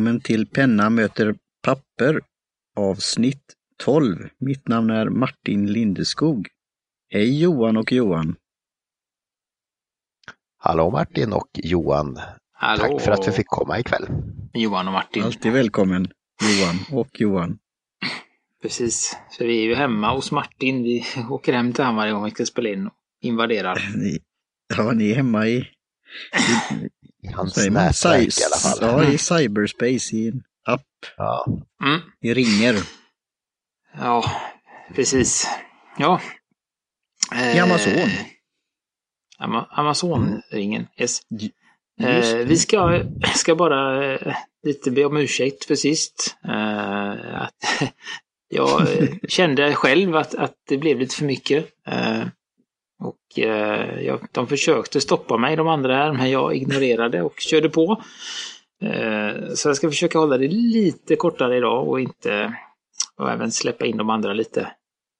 Välkommen till Penna möter papper avsnitt 12. Mitt namn är Martin Lindeskog. Hej Johan och Johan. Hallå Martin och Johan. Hallå. Tack för att vi fick komma ikväll. Johan och Martin. Alltid välkommen Johan och Johan. Precis. Så vi är ju hemma hos Martin. Vi åker hem till honom varje gång vi ska spela in och invaderar. Ni, ja, ni är hemma i, I hans nätverk i alla fall. Ja, i cyberspace, i en app, Ja. Mm. i ringer. Ja, precis. Ja. I Eh, Amazon. Ama- Amazon-ringen, yes. Just Eh, vi ska, ska bara eh, lite be om ursäkt för sist. Eh, att jag eh, kände själv att, att det blev lite för mycket. Och eh, jag, de försökte stoppa mig, de andra här, men jag ignorerade och körde på. Eh, så jag ska försöka hålla det lite kortare idag och inte och även släppa in de andra lite.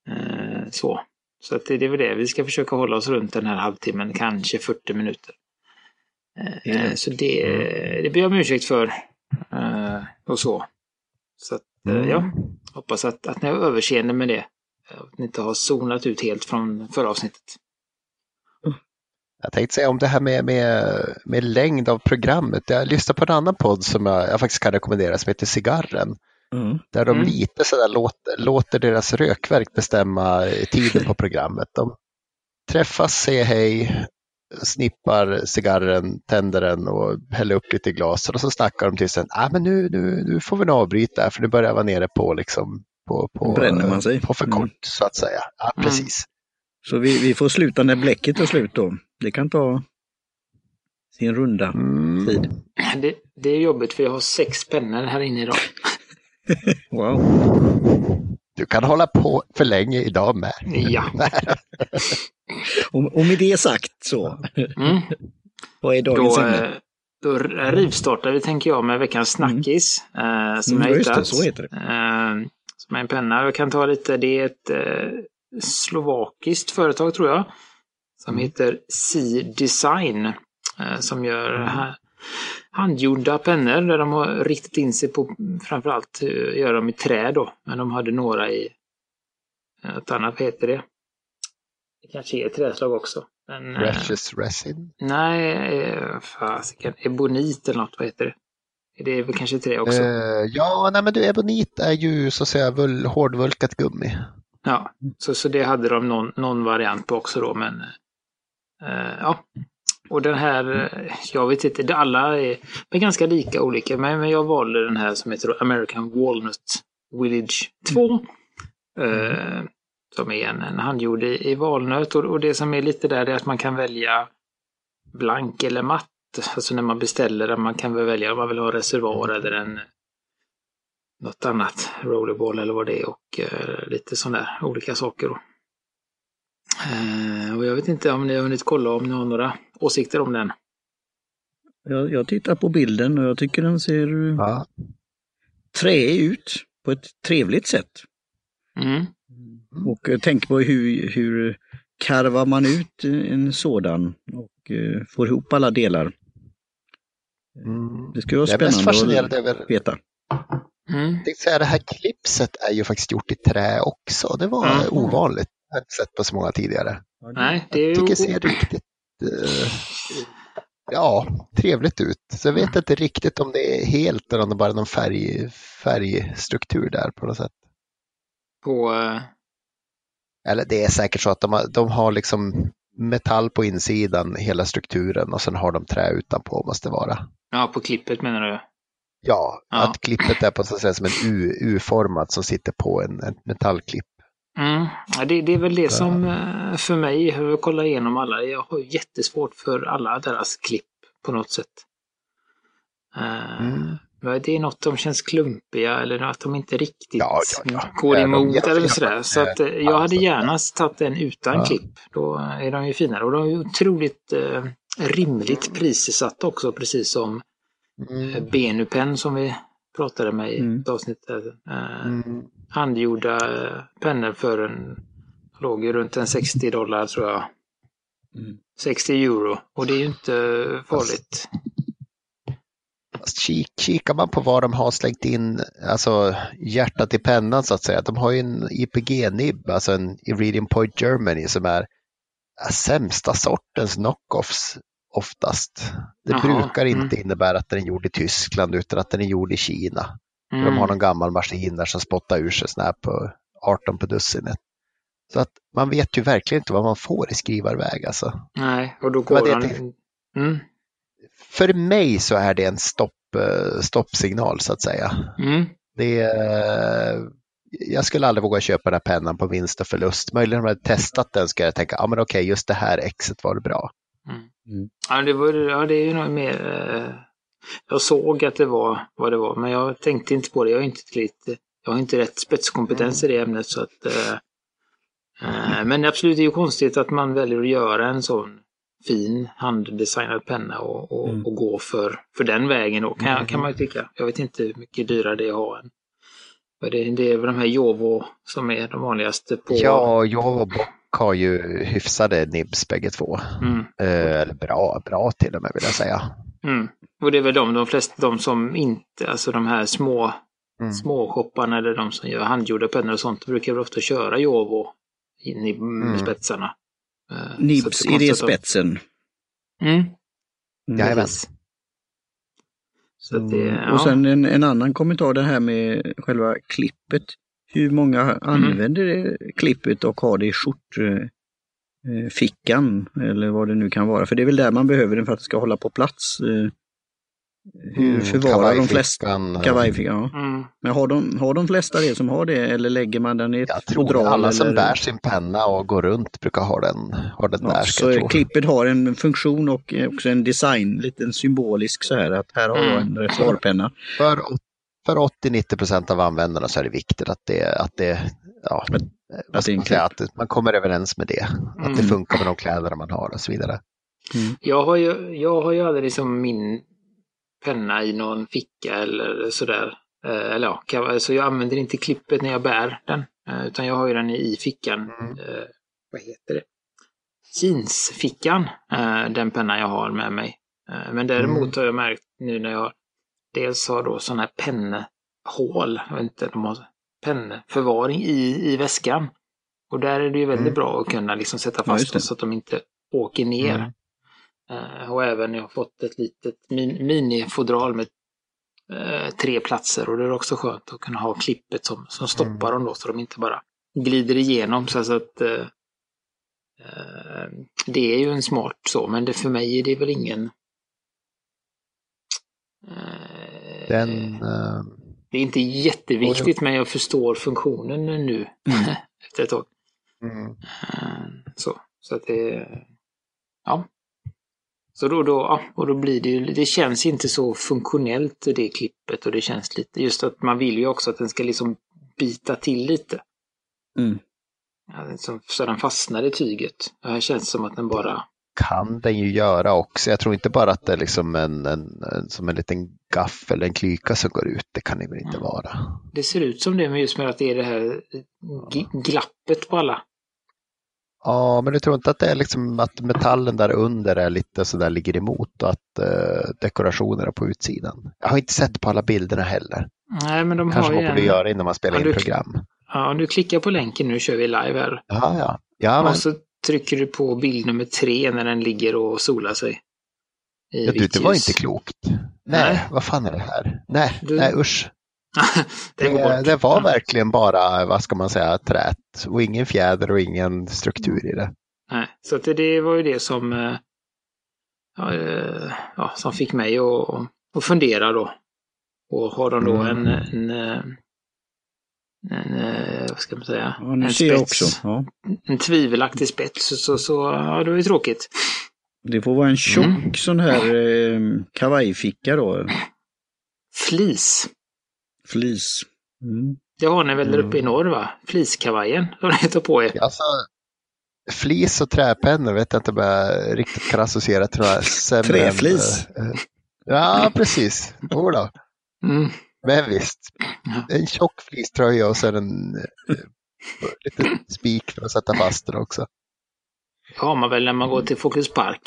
Eh, så. Så att det, det är väl det, vi ska försöka hålla oss runt den här halvtimmen, kanske 40 minuter. Det. Så det, det ber jag om ursäkt för. eh, Och så. Så att, eh, Mm. ja, hoppas att, att ni har överseende med det. Att ni inte har zonat ut helt från förra avsnittet. Jag tänkte säga om det här med, med, med längd av programmet. Jag lyssnade på en annan podd som jag, jag faktiskt kan rekommendera som heter Cigarren. Mm. Där de Mm. lite sådär låter, låter deras rökverk bestämma tiden på programmet. De träffas, säger hej, snippar cigarren, tänder den och häller upp lite i glaset och så snackar de till sen. Ah, men nu, nu, nu får vi nog avbryta för nu börjar jag vara nere på liksom på, på, Bränner man sig. på för Mm. kort så att säga. Ja, Mm. precis. Så vi, vi får sluta när bläcket tar slut då. Det kan ta sin runda Mm. tid. Det, det är jobbigt för jag har sex pennor här inne idag. Wow. Du kan hålla på för länge idag med. Ja. Och, och med det sagt så, Mm. vad är dagens Då, ämne? eh, då rivstartar vi, tänker jag, med veckans snackis. eh, som Mm, jag just det, hittat. så heter det. Eh, som är en penna. Jag kan ta lite, det är ett eh, slovakiskt företag tror jag. Som Mm. heter C-Design. Eh, som gör Mm. ha, handgjorda pennor där de har riktat in sig på framförallt uh, göra dem i trä då. Men de hade några i eh, ett annat, vad heter det? Det kanske är träslag också. Men, eh, Precious resin. Nej, eh, fasiken. Ebonit eller något, vad heter det? Det är väl kanske trä också. Eh, ja, nej men du, ebonit är ju så att säga hårdvulkat gummi. Ja, så, så det hade de någon, någon variant på också då, men eh, ja. Och den här, eh, jag vet inte, alla är, är ganska lika olika, men, jag valde den här som heter American Walnut Village 2. Eh, som är en, en handgjord i, i valnöt och, och det som är lite där är att man kan välja blank eller matt. Alltså när man beställer den, man kan väl välja om man vill ha reservoar eller en något annat, rollerball eller vad det är och eh, lite sådana där olika saker. Då. Eh, och jag vet inte om ni har hunnit kolla om ni har några åsikter om den. Jag, jag tittar på bilden och jag tycker den ser Ja. träig ut på ett trevligt sätt. Mm. Och eh, tänk på hur, hur karvar man ut en sådan och eh, får ihop alla delar. Mm. Det skulle vara spännande fascinerad att över, veta. Mm. tänkte säga det här klipset är ju faktiskt gjort i trä också. Det var Mm. ovanligt. Jag har inte sett på så många tidigare. Nej, det är Jag ju... tycker det ser riktigt eh, ja, trevligt ut. Så jag vet inte riktigt om det är helt eller om det bara är någon färg, färgstruktur där på något sätt. På, eh, Eller det är säkert så att de har, de har liksom metall på insidan, hela strukturen och sen har de trä utanpå måste det vara. ja, på klippet menar du? Ja, Ja. att klippet är på så att säga som en U- U-format som sitter på en, en metallklipp. Mm. Ja, det, det är väl det som eh, för mig, jag behöver kolla igenom alla, jag har jättesvårt för alla deras klipp på något sätt. Eh, Mm. men Det är något de känns klumpiga eller att de inte riktigt Ja, ja, ja. går Är de emot jävla- eller sådär. Så att eh, jag hade Alltså, gärna tagit den utan Ja. klipp. Då är de ju finare och de är ju otroligt eh, rimligt prissatta också precis som Mm. mm. Benupen som vi pratade med i Mm. ett avsnitt. där. Eh, Mm. Handgjorda eh, pennor för en, låg ju runt en 60 dollar tror jag. Mm. 60 euro. Och det är ju inte farligt. Kik, kikar man på vad de har slängt in, alltså hjärtat i pennan så att säga. De har ju en IPG-nibb, alltså en Iridium Point Germany som är sämsta sortens knockoffs oftast. Det Jaha, brukar inte mm. innebära att den är gjord i Tyskland utan att den är gjord i Kina. Mm. De har någon gammal maskin där som spottar ur sig sån här på 18 på dussinet. Så att man vet ju verkligen inte vad man får i skrivarväg alltså. Nej, och då går det han... Mm. För mig så är det en stopp, eh, stoppsignal så att säga. Mm. Det är, jag skulle aldrig våga köpa den här pennan på vinst och förlust. Möjligen om jag hade testat den ska jag tänka, ja men okej, just det här exet var det bra. Ja, det, var, ja, det är ju nog mer... Jag såg att det var vad det var, men jag tänkte inte på det. Jag har inte, lite, jag har inte rätt spetskompetens i det ämnet. Så att, eh, eh, men absolut, det är ju konstigt att man väljer att göra en sån fin handdesignad penna och, och, Mm. och gå för, för den vägen då, kan, kan man ju tycka. Jag vet inte hur mycket dyrare det är att ha en. Det, det är väl de här Jovo som är de vanligaste på... Ja, och Bock har ju hyfsade nibs bägge två. Mm. Eh, Eller bra, bra till och med vill jag säga. Mm. Och det är väl de, de flesta, de som inte, alltså de här små Mm. småshopparna eller de som gör handgjorda pennor och sånt brukar väl ofta köra Jovo in i Mm. spetsarna. Eh, Nibs i det spetsen. Mm. Mm. Jajamän. precis. Så att det, ja. Och sen en, en annan kommentar det här med själva klippet. Hur många Mm. använder det klippet och har det i skjortfickan eller vad det nu kan vara? För det är väl där man behöver den för att det ska hålla på plats. Eh, Hur Mm, förvarar de flesta kavajfickan, eh? Ja. Mm. Men har de, har de flesta det som har det eller lägger man den i ett Jag tror fodral? alla som eller? bär sin penna och går runt brukar ha den, ha den Ja, där. Så klippet har en funktion och också en design, lite symbolisk så här att här har jag Mm. en reservoarpenna. För, för 80-90 procent av användarna så är det viktigt att det, att det ja, Att- det är man, säga, att man kommer överens med det. Att det Mm. funkar med de kläder man har och så vidare. Jag har ju, jag har ju aldrig liksom min penna i någon ficka eller sådär. Eh, eller ja, så jag använder inte klippet när jag bär den. Eh, utan jag har ju den i fickan. Mm. Eh, vad heter det? Jeansfickan. Den penna jag har med mig. Men däremot Mm. har jag märkt nu när jag dels har då sådana här pennhål. Jag vet inte, de har pennförvaring i, i väskan. Och där är det ju väldigt Mm. bra att kunna liksom sätta Ja, fast dem så att de inte åker ner. Mm. Eh, och även jag har fått ett litet min, minifodral med eh, tre platser och det är också skönt att kunna ha klippet som, som stoppar Mm. dem då så de inte bara glider igenom. Så att eh, eh, det är ju en smart så, men det, för mig är det väl ingen eh, Den, eh, Det är inte jätteviktigt men jag förstår funktionen nu efter ett tag. mm, Så, så att det... Ja. Så då, då, ja, och då blir det ju, det känns inte så funktionellt det klippet och det känns lite, just att man vill ju också att den ska liksom bita till lite. Mm. Ja, Så den fastnar i tyget. Det här känns som att den bara, kan den ju göra också. Jag tror inte bara att det är liksom en, en, en, som en liten gaff eller en klyka som går ut. Det kan det väl inte Mm. vara. det ser ut som det men just med att det är det här glappet på alla. Ja, men du tror inte att det är liksom att metallen där under är lite så där ligger emot och att eh, dekorationerna på utsidan. Jag har inte sett på alla bilderna heller. Nej men de Kanske har man ju borde en, göra innan man spelar Ja, in program. Ja, du klickar på länken nu kör vi live här. Ja, ja. ja, men, Och så trycker du på bild nummer tre när den ligger och solar sig. Ja, du, det var inte klokt. Nej, Nej. vad fan är det här? Nej, Du- nej usch. det Det, var verkligen bara, vad ska man säga, trät och ingen fjäder och ingen struktur i det. Nej, så det, det var ju det som, eh, ja, eh, ja, som fick mig att, att fundera då. Och har de då Mm. en, en, eh, en, vad ska man säga, Ja, nu en spets, också. Ja. en tvivelaktig spets, så, så, så ja, det var ju tråkigt. Det får vara en tjock Mm. sån här eh, kavajficka då. Flis. Flis. Mm. Det har ni väl där Mm. uppe i norr va? Fliskavajen har ni tar på er. Alltså, flis och träpennor vet jag inte om jag riktigt kan associera till några sämre än, Träflis. eh, Ja, precis. Jodå. Mm. Men visst. En tjock fleecetröja och sen en eh, liten spik för att sätta fast den också. Det har man väl när man går till Folkets Park.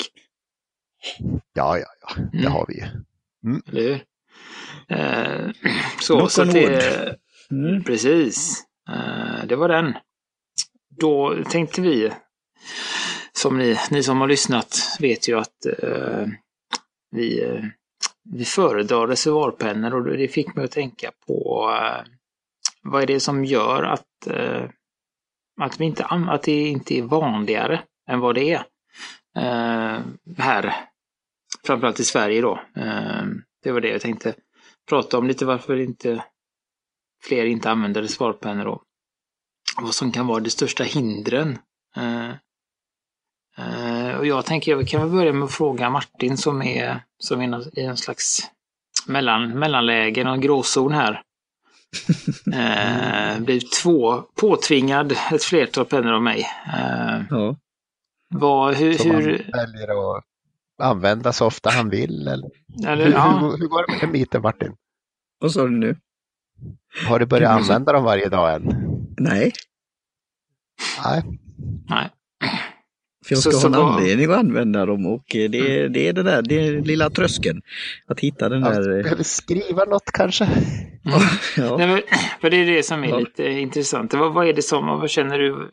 Ja, ja, ja. Det Mm. har vi ju. Eller hur? Eh, så, Knock så on att det, wood. Mm. Precis. Eh, det var den. Då tänkte vi, som ni, ni som har lyssnat vet ju att eh, vi, vi föredrar reservoarpennor och det fick mig att tänka på vad är det som gör att, att, vi inte, att det inte är vanligare än vad det är här, framförallt i Sverige då. Det var det jag tänkte prata om lite varför inte fler inte använder reservoarpennor och vad som kan vara de största hindren. Eh, eh, och jag tänker, jag kan väl börja med att fråga Martin som är, som är i en slags mellan, mellanläge, någon gråzon här. Eh, blivit två, påtvingad ett flertal pennor av mig. Eh, Ja. vad, hur, Som hur, väljer att använda så ofta han vill. Eller? eller, Hur, ja, hur, hur går det med den biten Martin? Vad sa du nu? Har du börjat Mm. använda dem varje dag än? Nej, Nej. nej. för jag ska så ha en vad- anledning att använda dem och eh, det, det är det där, det är lilla tröskeln. Att hitta den Jag där... eh, behöver skriva något kanske? Ja. Nej, men, för det är det som är Ja. lite intressant. Vad, vad är det som, vad känner du?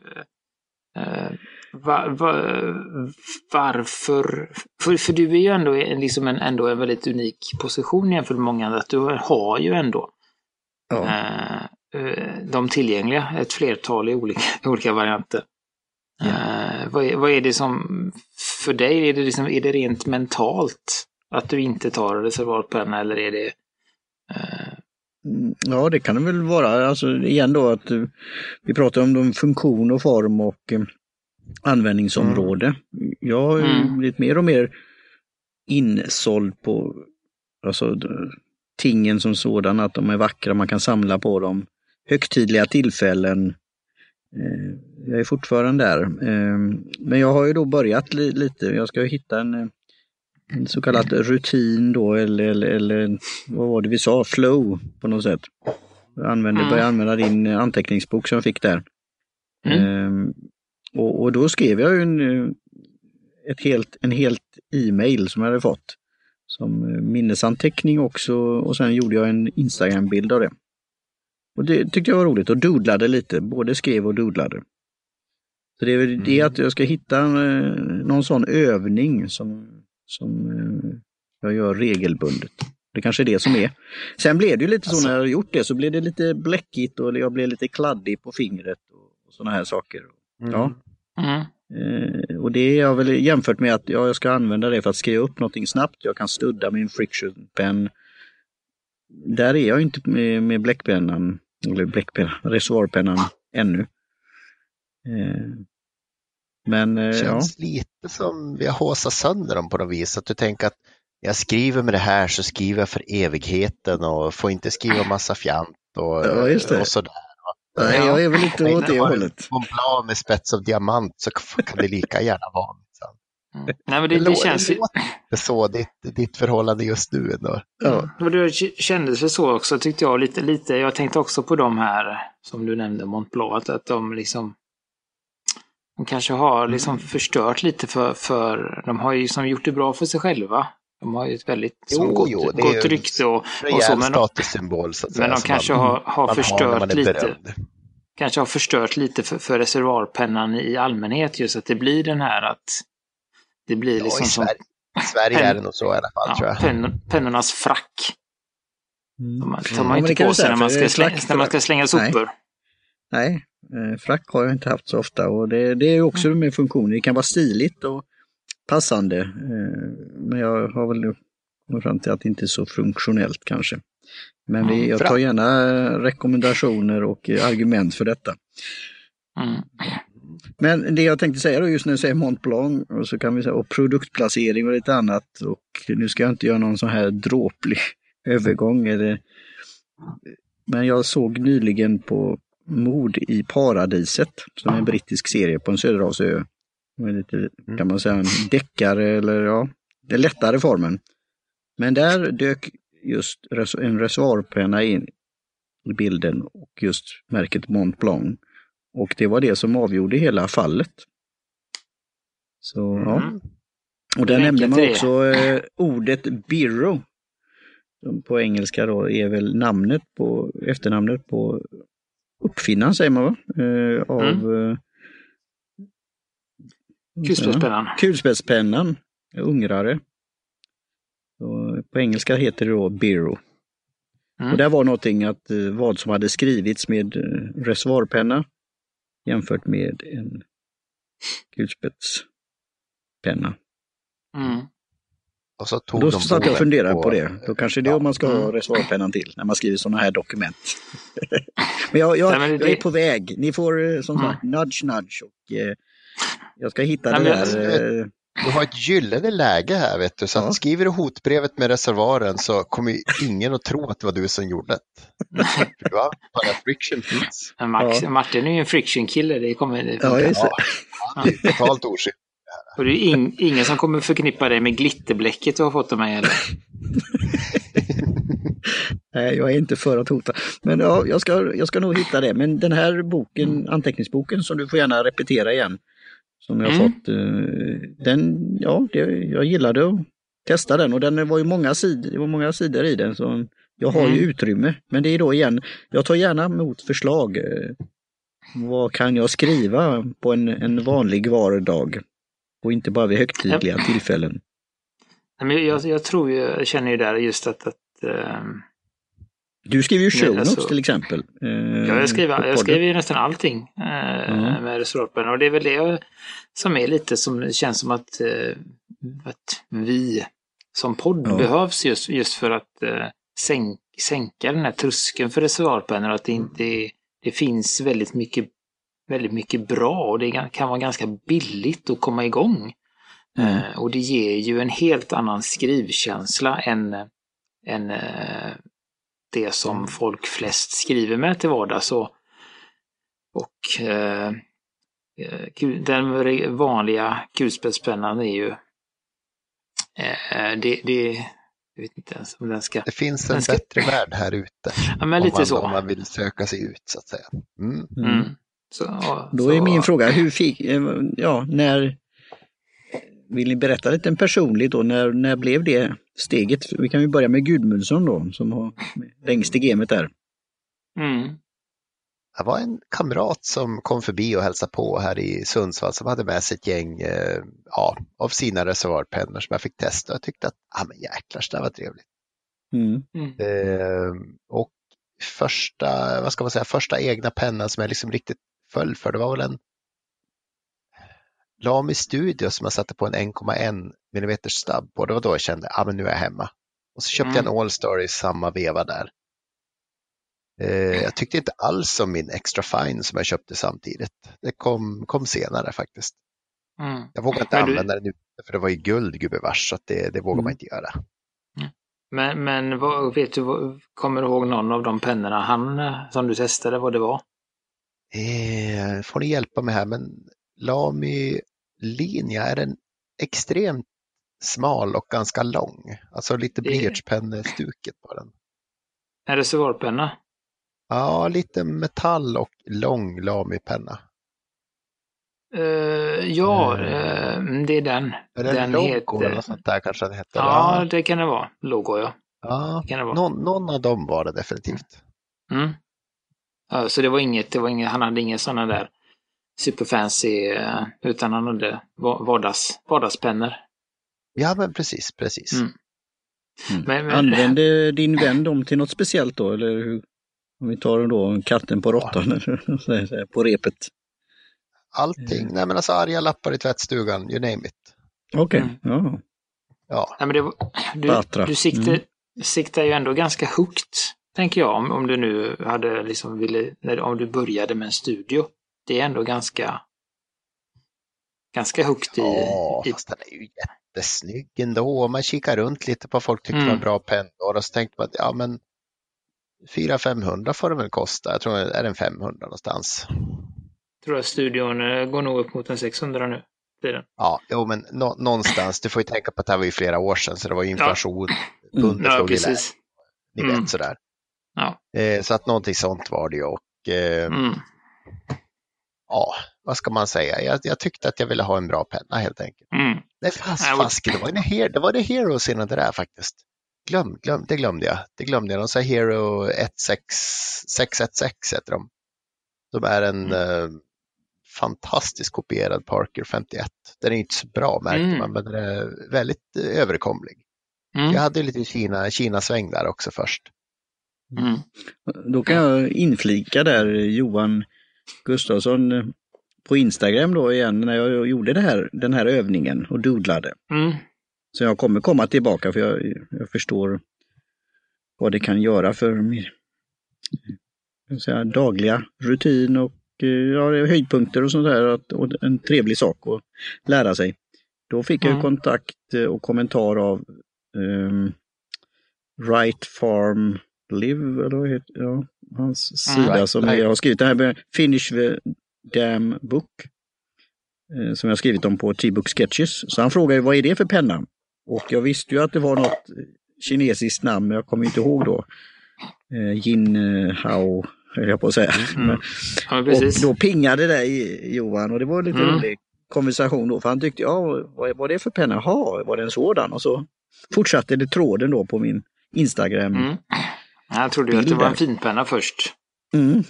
Eh, va, va, varför? För, för du är ju ändå, en, liksom en, ändå en väldigt unik position jämfört med många andra. Att du har ju ändå Ja. eh, eh, de tillgängliga, ett flertal i olika, olika varianter. Eh, vad, vad är det som, för dig, är det, liksom, är det rent mentalt att du inte tar reservoarpenna eller är det eh, Ja, det kan det väl vara. Alltså igen då att eh, vi pratar om de funktion och form och eh, användningsområde. Jag har Mm. blivit mer och mer insåld på alltså, tingen som sådana, att de är vackra, man kan samla på dem. Högtidliga tillfällen. Eh, Jag är fortfarande där. Eh, Men jag har ju då börjat li- lite, jag ska hitta en, eh, en så kallad rutin då eller, eller, eller vad var det vi sa, flow på något sätt. Jag använde, Mm. började använda din anteckningsbok som jag fick där. Mm. Och, och då skrev jag ju en, eh, ett helt, en helt e-mail som jag hade fått. Som eh, minnesanteckning också och sen gjorde jag en Instagram-bild av det. Och det tyckte jag var roligt och doodlade lite, både skrev och doodlade. Så det är väl det Mm. att jag ska hitta eh, någon sån övning som, som jag gör regelbundet. Det kanske är det som är. Sen blev det ju lite så Alltså- när jag gjort det så blev det lite bläckigt och jag blev lite kladdig på fingret och, och sådana här saker. Ja. Mm. Eh, och det är jag väl jämfört med att ja, jag ska använda det för att skriva upp någonting snabbt. Jag kan studda min friction pen. Där är jag inte med, med bläckpennan, eller bläckpennan, reservoarpennan ännu. Eh, men eh, ja, känns lite som vi har håsat sönder dem på något vis. Att du tänker att jag skriver med det här så skriver jag för evigheten och får inte skriva massa fjant och, Ja, just det. och sådär. Nej, jag är väl lite åt det hållet. Mont Blanc med spets av diamant så kan det lika gärna vara. Liksom. Mm. Nej, men det, det känns ju... Det så ditt, ditt förhållande just nu ändå. Ja, Och det kändes väl så också tyckte jag lite, lite. Jag tänkte också på de här som du nämnde, Mont Blanc, att, att de liksom de kanske har liksom förstört lite för, för de har ju liksom gjort det bra för sig själva. De har ju ett väldigt Jo, som gott, jo, det är ju gott rykte och, och så. Men de, statussymbol så att säga. men de som kanske man, har, har man förstört har man lite. berömd. Kanske har förstört lite för, för reservoarpennan i allmänhet. Just att det blir den här att det blir Ja, liksom i som Sverige, I Sverige är det nog så i alla fall tror ja, jag. pen, pennornas frack. Mm. De tar Ja, man men inte på sig när man, ska slänga, frack- när man ska slänga Nej. sopor. Nej, eh, frack har jag inte haft så ofta och det, det är ju också med funktioner. Det kan vara stiligt och passande. eh, Men jag har väl kommit fram till att det inte är så funktionellt kanske. Men vi, Mm, jag tar gärna rekommendationer och eh, argument för detta. Mm. Men det jag tänkte säga då just du säger Mont Blanc och så kan vi säga och produktplacering och lite annat. Och nu ska jag inte göra någon sån här dråplig övergång. Eller, men jag såg nyligen på Mord i paradiset, som är en brittisk serie på en söderhavsö. Är lite, kan man säga, en deckare eller ja, den lättare formen. Men där dök just en reservoarpenna in i bilden och just märket Mont Blanc. Och det var det som avgjorde hela fallet. Så ja. Mm. Och där nämnde man också eh, ordet birro. på engelska då är väl namnet på, efternamnet på uppfinnaren säger man va? Eh, av mm. Kulspetspennan. Kulspetspennan, ungrare. Så på engelska heter det då Biro. Mm. Och där var någonting att vad som hade skrivits med reservoarpenna jämfört med en kulspetspenna. Mm. Och så tog Då de satt jag och funderade på, på det. Då kanske det är ja. om man ska ha reservoarpennan till när man skriver sådana här dokument. men jag, jag, Nej, men det- jag är på väg. Ni får eh, som Mm. sagt nudge nudge och eh, jag ska hitta Nej, det där. eh, Du har ett gyllene läge här vet du, så Ja. skriver du hotbrevet med reservoaren så kommer ju ingen att tro att det var du som gjorde det. Du har bara friction finns. Men Max, Ja. Martin är ju en friction-kille, det kommer det Ja, just det. Ja, det är totalt oskyldigt. Och det är in, ingen som kommer förknippa dig med glitterbläcket du har fått av mig eller? Nej, jag är inte för att hota. Men ja, jag ska, jag ska nog hitta det. Men den här boken, anteckningsboken som du får gärna repetera igen. Som jag Mm. fått. eh, Den, ja, det, jag gillade att testa den och den var ju många sidor, det var många sidor i den. Så jag har ju Mm. utrymme. Men det är då igen, jag tar gärna emot förslag. eh, Vad kan jag skriva på en, en vanlig vardag? Och inte bara vid högtidliga tillfällen. Nej, men jag, jag tror ju, jag känner ju där just att, att ehm, Du skriver ju show notes alltså- till exempel. eh, Ja, jag skriver, jag skriver ju nästan allting eh, Mm. med reservoarpenna och det är väl det som är lite som det känns som att, eh, att vi som podd Ja. behövs just, just för att eh, sänk, sänka den här tröskeln för reservoarpennor. Att det inte är, det finns väldigt mycket, väldigt mycket bra och det kan vara ganska billigt att komma igång. Mm. Eh, och det ger ju en helt annan skrivkänsla än, än eh, det som folk flest skriver med till vardags. Och, och eh, eh, den vanliga kulspetspennan är ju eh, det, det, jag vet inte ens om den ska... Det finns en ska- bättre värld här ute. Ja, men lite man, så. om man vill söka sig ut så att säga. Mm. Mm. Mm. Så, ja, Då så, är min fråga, hur fick, eh, ja, när, vill ni berätta lite personligt då, när, när blev det steget? Vi kan ju börja med Gudmundsson då, som har längst i gamet där. Mm. Det var en kamrat som kom förbi och hälsade på här i Sundsvall som hade med sig ett gäng eh, ja, av sina reservoarpennor som jag fick testa. Jag tyckte att, ja men jäklar, det var trevligt. Mm. Mm. Eh, och första, vad ska man säga, första egna pennan som jag liksom riktigt föll för, det var väl en Lamy Studio som jag satte på en 1,1 mm stubb på. Det var då jag kände, ja men nu är jag hemma. Och så köpte jag en All-Star i samma veva där. Eh, jag tyckte inte alls om min Extra Fine som jag köpte samtidigt. Det kom, kom senare faktiskt. Mm. Jag vågade inte Men du- använda den ute för det var ju guld gubevars så att det, det vågar Mm. man inte göra. Men, men vad, vet du, kommer du ihåg någon av de pennorna han, eh, som du testade, vad det var? Eh, får ni hjälpa mig här, men Lamy Linja är en extremt smal och ganska lång. Alltså lite Det- blyertspennestuket på den. En reservoarpenna? Ja, lite metall och lång Lamy-penna. Eh, ja, eh, det är den. Är det den en logo heter- eller något sånt där kanske den hette? Ja, det kan det vara. Logo, ja. ja. Det kan det vara. Någon, någon av dem var det definitivt. Mm. Ja, så det var inget, det var inget, han hade inga sådana där superfancy, eh, utan han hade va- vardags, vardagspennor. Ja, men precis, precis. Mm. Mm. Men- men- Använde din vän dem till något speciellt då? Eller hur? Om vi tar då katten på råttan, säga, på repet. Allting. Mm. Nej, men alltså arga lappar i tvättstugan, you name it. Okej, Mm. ja. Ja, Nej, men det, du, Batra. du siktar, Mm. siktar ju ändå ganska högt, tänker jag, om, om du nu hade liksom ville, när, om du började med en studio. Det är ändå ganska, ganska högt i, ja i fast den är ju jättesnygg ändå. Man kikar runt lite på folk tyckte Mm. var bra pennor och så tänkte man att ja, men 400-500 får det väl kosta. Jag tror är den 500 någonstans. tror jag studion eh, går nog upp mot en 600 nu. Den. Ja, jo, men nå- någonstans. Du får ju tänka på att det här var ju flera år sedan så det var ju inflation. Mm. Pundet Ja, i lä, precis. ni Mm. vet sådär. Ja. Eh, så att någonting sånt var det ju och eh, Mm. Ja, vad ska man säga? Jag, jag tyckte att jag ville ha en bra penna helt enkelt. Mm. Nej, fast, fasken, det var en her- det var det Heroes innan det där faktiskt. glöm, glöm, det glömde jag. Det glömde jag. De sa Hero 616 heter de. De är en mm. eh, fantastiskt kopierad Parker 51. Den är inte så bra märkte mm. man, men den är väldigt eh, överkomlig. Mm. Jag hade lite Kina, Kina-sväng där också först. Mm. Då kan jag inflika där Johan Gustafsson eh, på Instagram då igen när jag gjorde här, den här övningen och doodlade. Mm. Så jag kommer komma tillbaka för jag, jag förstår vad det kan göra för min säga, dagliga rutin och eh, ja, höjdpunkter och sånt där. Och en trevlig sak att lära sig. Då fick mm. jag kontakt och kommentar av um, Right Farm Live, eller vad heter ja, hans sida right, som right. jag har skrivit. Det här med Finish the Damn Book. Eh, som jag skrivit om på T-Book Sketches. Så han frågade vad är det för penna? Och jag visste ju att det var något kinesiskt namn, men jag kommer inte ihåg då. Eh, Jin eh, Hao, höll jag på att säga. Mm. Ja, och då pingade det Johan och det var lite mm. rolig konversation då, för han tyckte, ja vad var det för penna? Jaha, var det en sådan? Och så fortsatte det tråden då på min Instagram. Mm. Jag trodde ju att det var en finpenna först. Mm.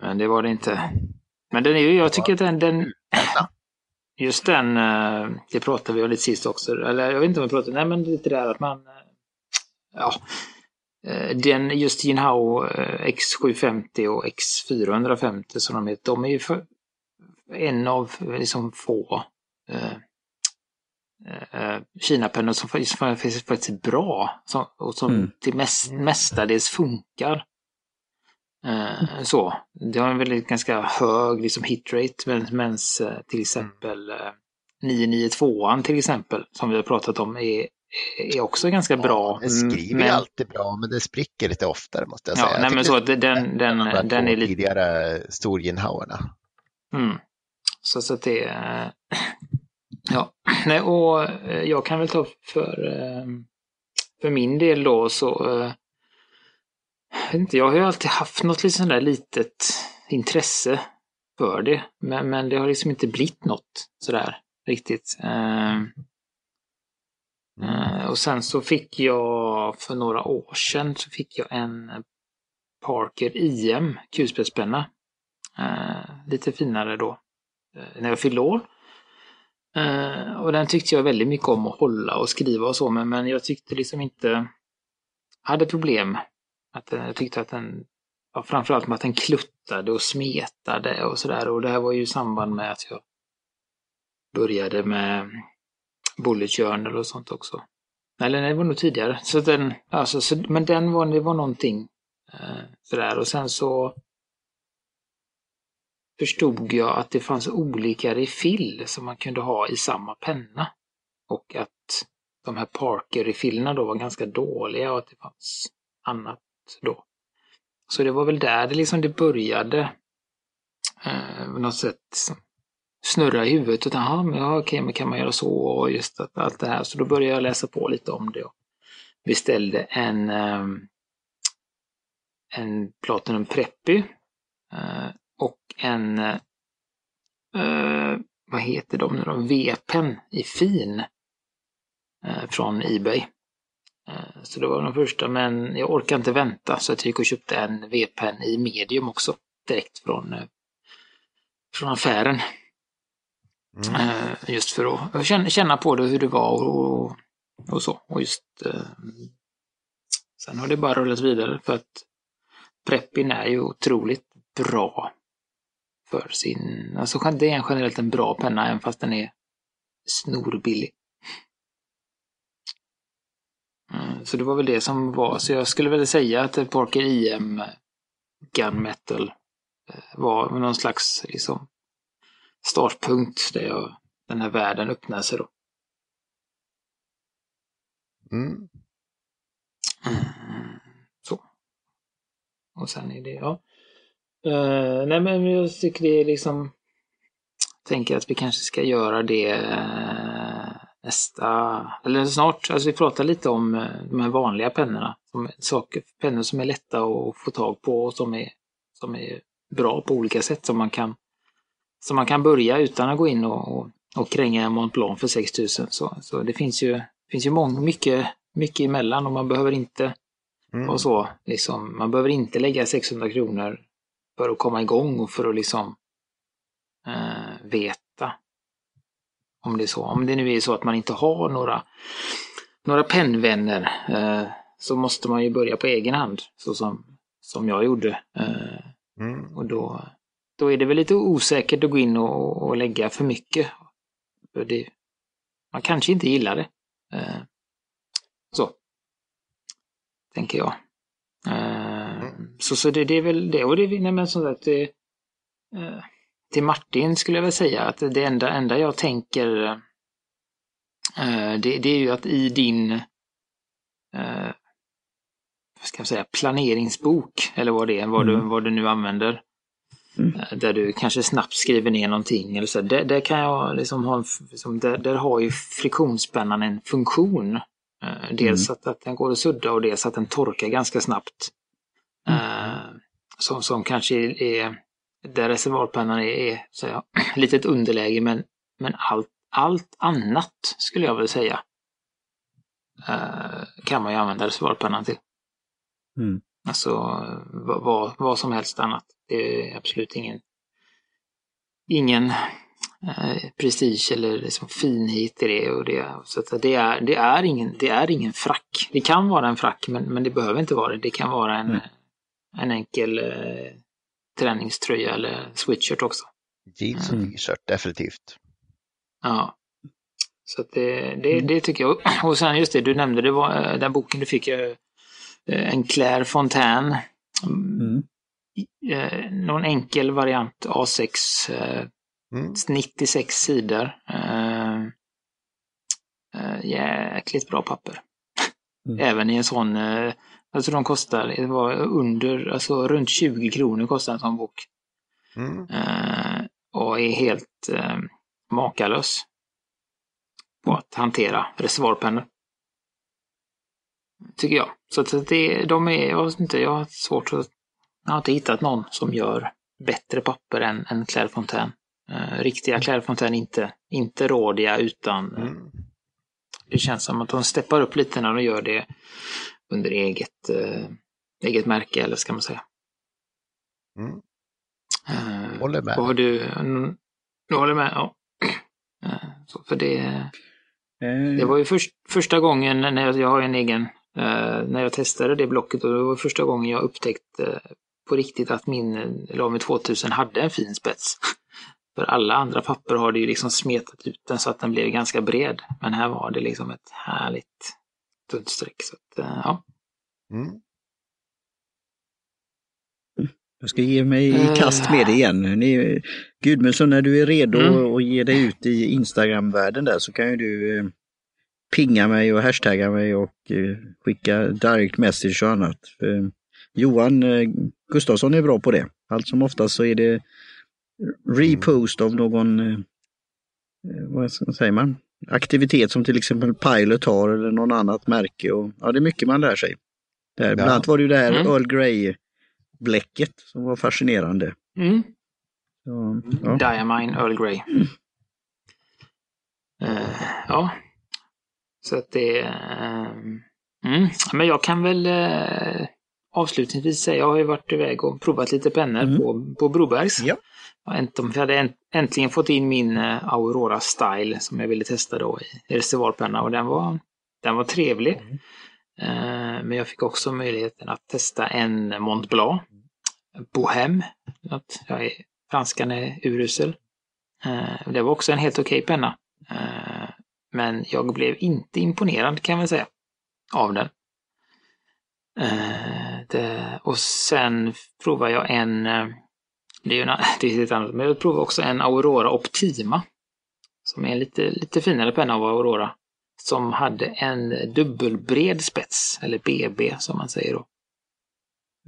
Men det var det inte. Men den är ju, jag tycker att den, den just den, eh, det pratade vi om lite sist också, eller jag vet inte om vi pratade, nej men lite där att man, eh, ja, eh, den just Jinhao X750 och X450 som de heter, de är ju för, en av liksom få eh, eh, Kinapennor som faktiskt, faktiskt är bra som, och som mm. till mest, mestadels funkar. Eh, så. Det har en väldigt ganska hög liksom, hitrate medan eh, till exempel eh, 992an till exempel som vi har pratat om är, är också ganska bra. Ja, den skriver men... alltid bra men det spricker lite oftare måste jag säga. Ja, nej, men så, den, den, den, den är lite... tidigare storginhauerna. Mm. Så, så att det, Ja, nej, och eh, jag kan väl ta för, eh, för min del då så eh, jag, inte, jag har ju alltid haft något liksom där litet intresse för det. Men, men det har liksom inte blivit något sådär riktigt. Och sen så fick jag för några år sedan så fick jag en Parker IM kulspetspenna. Lite finare då. När jag fyllde år. Eh, och den tyckte jag väldigt mycket om att hålla och skriva och så, men, men jag tyckte liksom inte... hade problem. Att, eh, jag tyckte att den... Ja, framförallt med att den kluttade och smetade och sådär. Och det här var ju i samband med att jag började med Bullet Journal och sånt också. Eller nej, det var nog tidigare. Så den, alltså, så, men den var, det var någonting eh, sådär. Och sen så förstod jag att det fanns olika refill som man kunde ha i samma penna. Och att de här Parker-refillerna då var ganska dåliga och att det fanns annat då. Så det var väl där det liksom det började. Eh, på något sätt snurra i huvudet. Och, Aha, men, ja, okej, men kan man göra så? Och just att, allt det här. Så då började jag läsa på lite om det. Och beställde en, eh, en Platinum Preppy. Eh, och en, eh, vad heter de nu då, V-pen i fin eh, från Ebay. Eh, så det var den första, men jag orkade inte vänta så jag gick och köpte en V-pen i medium också direkt från, eh, från affären. Mm. Eh, just för att känna, känna på det hur det var och, och så. Och just, eh, sen har det bara rullat vidare för att Preppin är ju otroligt bra för sin... Alltså det är generellt en bra penna även fast den är snorbillig. Mm, så det var väl det som var, så jag skulle väl säga att Parker IM Gunmetal eh, var någon slags liksom startpunkt där jag, den här världen öppnade sig då. Mm. Mm, så. Och sen är det, ja. Uh, nej men jag tycker det är liksom... Tänker att vi kanske ska göra det uh, nästa... Eller snart. Alltså vi pratar lite om uh, de här vanliga pennorna. Som, saker, pennor som är lätta att få tag på och som är, som är bra på olika sätt. Som man kan, som man kan börja utan att gå in och, och, och kränga en Mont Blanc för 6000. Så, så det finns ju, finns ju många, mycket mycket emellan och man behöver inte Mm. och så. Liksom, man behöver inte lägga 600 kronor för att komma igång och för att liksom eh, veta om det är så. Om det nu är så att man inte har några, några pennvänner eh, så måste man ju börja på egen hand, så som, som jag gjorde. Eh, Mm. och då, då är det väl lite osäkert att gå in och, och lägga för mycket. För det, man kanske inte gillar det. Eh, så. Tänker jag. Så, så det, det är väl det. Och det, nej, men som sagt, det, eh, till Martin skulle jag väl säga att det enda, enda jag tänker eh, det, det är ju att i din eh, vad ska jag säga, planeringsbok, eller vad det är, vad, du, Mm. vad du nu använder. Mm. eh, Där du kanske snabbt skriver ner någonting. Eller så. Där, där kan jag liksom ha liksom, där, där har ju friktionsspännaren en funktion. Eh, Dels att, att den går att sudda och dels att den torkar ganska snabbt. Eh, som, som kanske är, där reservoarpennan är, är så jag, lite ett underläge men, men allt, allt annat skulle jag väl säga eh, kan man ju använda reservoarpennan till. Mm. Alltså vad, vad, vad som helst annat. Det är absolut ingen ingen eh, prestige eller liksom finhet i det. Och det så att det, är, det, är ingen, det är ingen frack. Det kan vara en frack men, men det behöver inte vara det. Det kan vara en, Mm. En enkel eh, träningströja eller sweatshirt också. Jeans och Mm. t-shirt, definitivt. Ja. Så att det, det, Mm. det tycker jag. Och sen just det, du nämnde, det var eh, den boken du fick, eh, en Claire Fontaine. Mm. Eh, någon enkel variant A6, eh, Mm. 96 sidor. Eh, eh, jäkligt bra papper. Mm. Även i en sån, eh, tror de kostar, det var under, alltså runt 20 kronor kostar en sån bok. Mm. Eh, och är helt eh, makalös på att hantera reservoarpennor. Tycker jag. Så att det, de är, jag vet inte, jag har svårt att, jag har inte hittat någon som gör bättre papper än, än Claire Fontaine. Eh, riktiga Claire Fontaine, inte, inte rådiga utan eh, Mm. Det känns som att de steppar upp lite när de gör det under eget, eh, eget märke, eller ska man säga. Mm. Eh, Håller med. har du, mm, du håller med? Ja. Eh, Så för det, Eh, det var ju först, första gången när jag, jag har en egen, eh, när jag testade det blocket och det var första gången jag upptäckte eh, på riktigt att min Lamy 2000 hade en fin spets. För alla andra papper har det ju liksom smetat ut den så att den blev ganska bred. Men här var det liksom ett härligt tunt streck. Så att, eh, ja. Mm. Jag ska ge mig i Eh. kast med det igen. Ni, Gudmundsson, när du är redo Mm. att ge dig ut i Instagram-världen där så kan ju du eh, pinga mig och hashtagga mig och skicka direct message och annat. För Johan Gustafsson är bra på det. Allt som oftast så är det repost av någon, eh, eh, vad ska- säger man, aktivitet som till exempel Pilot har eller någon annat märke. Och, ja, det är mycket man lär sig. Där, bland Ja. annat var det ju det här Mm. Earl Grey bläcket som var fascinerande. Mm. Så, ja. Diamine Earl Grey. Eh, ja. Så att det... eh, mm. Men jag kan väl eh, avslutningsvis säga, jag har ju varit iväg och provat lite pennor Mm. på, på Brobergs. Ja. Jag, hade änt- äntligen fått in min eh, Aurora Style som jag ville testa då i, reservoarpenna och den var, den var trevlig. Mm. Eh, men jag fick också möjligheten att testa en Mont Blanc. Bohem. Jag är, franskan är urusel. Eh, det var också en helt okej penna. Eh, men jag blev inte imponerad kan man säga. Av den. Det, och sen provar jag en, det är ju en, det är lite annat, men jag provar också en Aurora Optima. Som är en lite, lite finare penna av Aurora. Som hade en dubbelbred spets, eller BB som man säger då.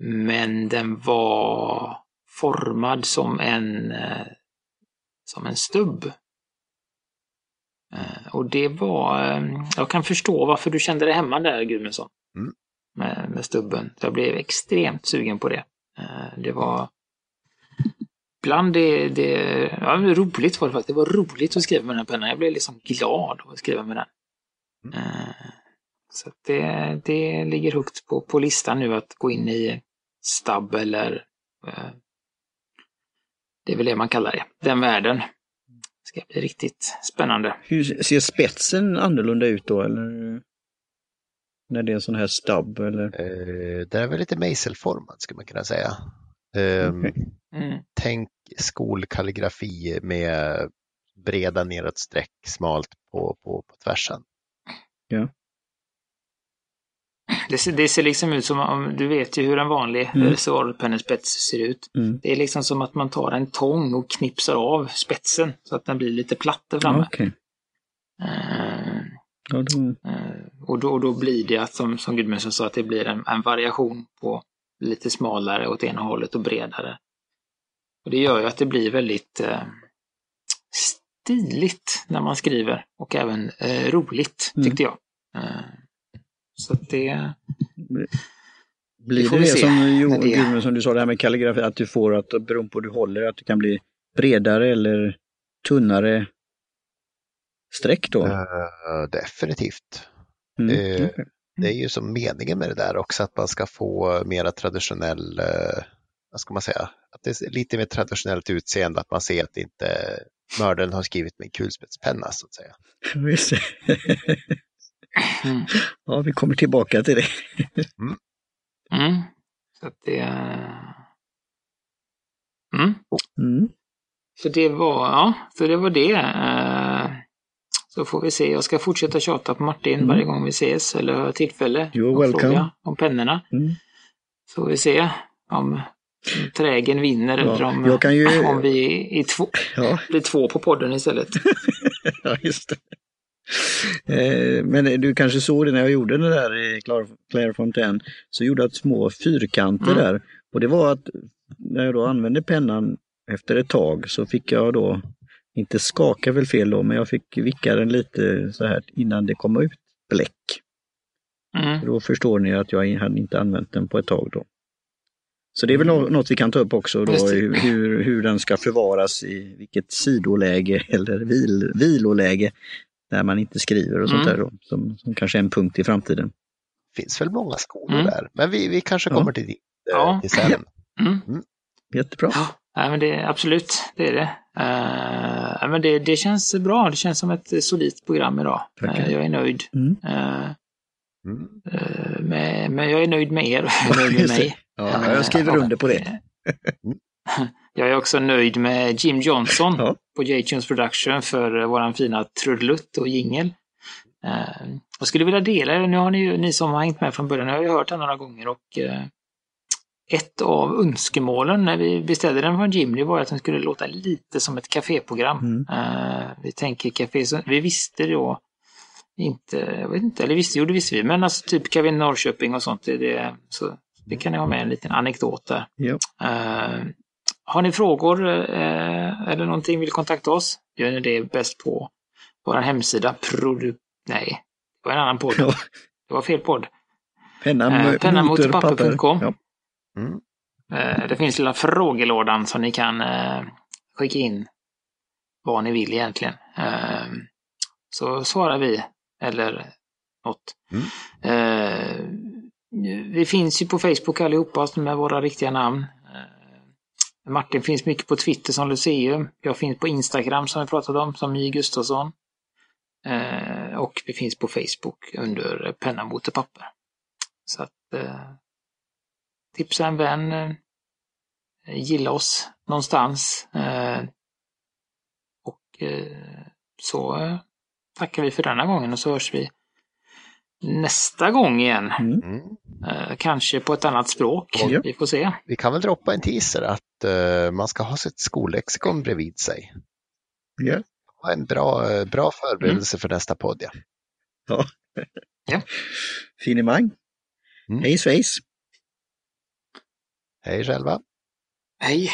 Men den var formad som en, eh, som en stubb. Eh, Och det var, eh, jag kan förstå varför du kände dig hemma där Gudmundsson. Mm. Med, med stubben. Jag blev extremt sugen på det. Det var Bland det, det, ja, det var roligt var det faktiskt. Det var roligt att skriva med den här pennan. Jag blev liksom glad av att skriva med den. Mm. Eh, Så det, det ligger högt på, på listan nu att gå in i Stab eller eh, det är väl det man kallar det, den världen. Det ska bli riktigt spännande. Hur ser spetsen annorlunda ut då eller? När det är en sån här stubb eller? Eh, den är väl lite mejselformad skulle man kunna säga. Eh, Okej. Mm. Tänk skolkalligrafi med breda neråt streck, smalt på, på, på tvärsen. Det, ser, det ser liksom ut som om, du vet ju hur en vanlig Mm. reservoarpennespets ser ut. Mm. Det är liksom som att man tar en tång och knipsar av spetsen så att den blir lite platt där framme. Okej. Eh, Ja, då, eh, och, då, och då blir det att, som, som Gudmundsson sa, att det blir en, en variation på lite smalare åt ena hållet och bredare. Och det gör ju att det blir väldigt eh, stiligt när man skriver och även eh, roligt, Mm. tyckte jag. Eh, så att det... blir det det som, jo, det- som du sa, det här med kalligrafi, att du får att beroende på hur du håller, att det kan bli bredare eller tunnare streck då? Eh, definitivt. Mm. eh, okej. Det är ju som meningen med det där också, att man ska få mera traditionell, eh, vad ska man säga, att det är lite mer traditionellt utseende, att man ser att inte mördaren har skrivit med en kulspetspenna så att säga. Just det. Mm. ja, vi kommer tillbaka till det. Mm. Så att det... Mm. Mm. Så det var, ja, så det var det. Så får vi se. Jag ska fortsätta tjata på Martin Mm. varje gång vi ses eller har tillfälle. You're welcome. Om pennorna. Mm. Så får vi se om trägen vinner eller Ja, om, jag kan ju- om vi är två, Ja, blir två på podden istället. ja, just det. Eh, Men du kanske såg det när jag gjorde det där i Claire Fontaine, så gjorde jag små fyrkanter Mm. där. Och det var att när jag då använde pennan efter ett tag så fick jag då, inte skaka väl fel då, men jag fick vicka den lite så här innan det kom ut bläck. Mm. Då förstår ni att jag hade inte använt den på ett tag då. Så det är väl nå- något vi kan ta upp också då, det. hur, hur- hur den ska förvaras i vilket sidoläge eller vil, viloläge där man inte skriver och sånt Mm. där då, som, som kanske är en punkt i framtiden. finns väl många skolor Mm. där, men vi, vi kanske Ja. kommer till dit eh, Ja. till sen. Mm. Jättebra. Ja, nej, men det, absolut, det är det. Eh, men det. Det känns bra. Det känns som ett solidt program idag. Eh, jag är nöjd. Mm. Mm. eh, med, men jag är nöjd med er och jag är nöjd med mig. Ja, jag skriver under på det. Jag är också nöjd med Jim Johnson Ja. på J-Tunes Production för våran fina trudelutt och jingel. Jag skulle vilja dela det. Nu har ni, ju- ni som har hängt med från början, jag har ju hört den några gånger och ett av önskemålen när vi beställde den från Jim, det var att den skulle låta lite som ett kaféprogram. Mm. Eh, vi tänker café, vi visste då inte, jag vet inte, eller visste, jo det visste vi, men alltså typ Café Norrköping och sånt, det, det, så det kan ni ha med en liten anekdot där. Ja. Eh, har ni frågor eh, eller någonting vill kontakta oss, gör ni det bäst på vår hemsida. Produ Nej, det var en annan podd. Det var fel podd. Penna, Eh, penna mot papper punkt com. Ja. Mm. Eh, det finns lilla frågelådan som ni kan eh, skicka in vad ni vill egentligen. Eh, så svarar vi eller något. Mm. Vi finns ju på Facebook allihopa med våra riktiga namn. Martin finns mycket på Twitter som Luceum. Jag finns på Instagram som vi pratat om som J Gustafsson. Och vi finns på Facebook under penna mot papper. Så att tipsa en vän. Eh, gilla oss någonstans. Eh, och eh, så eh, tackar vi för denna gången och så hörs vi nästa gång igen. Mm. Mm. Eh, kanske på ett annat språk. Ja. Vi får se. Vi kan väl droppa en teaser att eh, man ska ha sitt skollexikon bredvid sig. Ja. Ha en bra, bra förberedelse för nästa podd. Ja. Finemang. Mm. Hej svejs. Hej själva! Hej!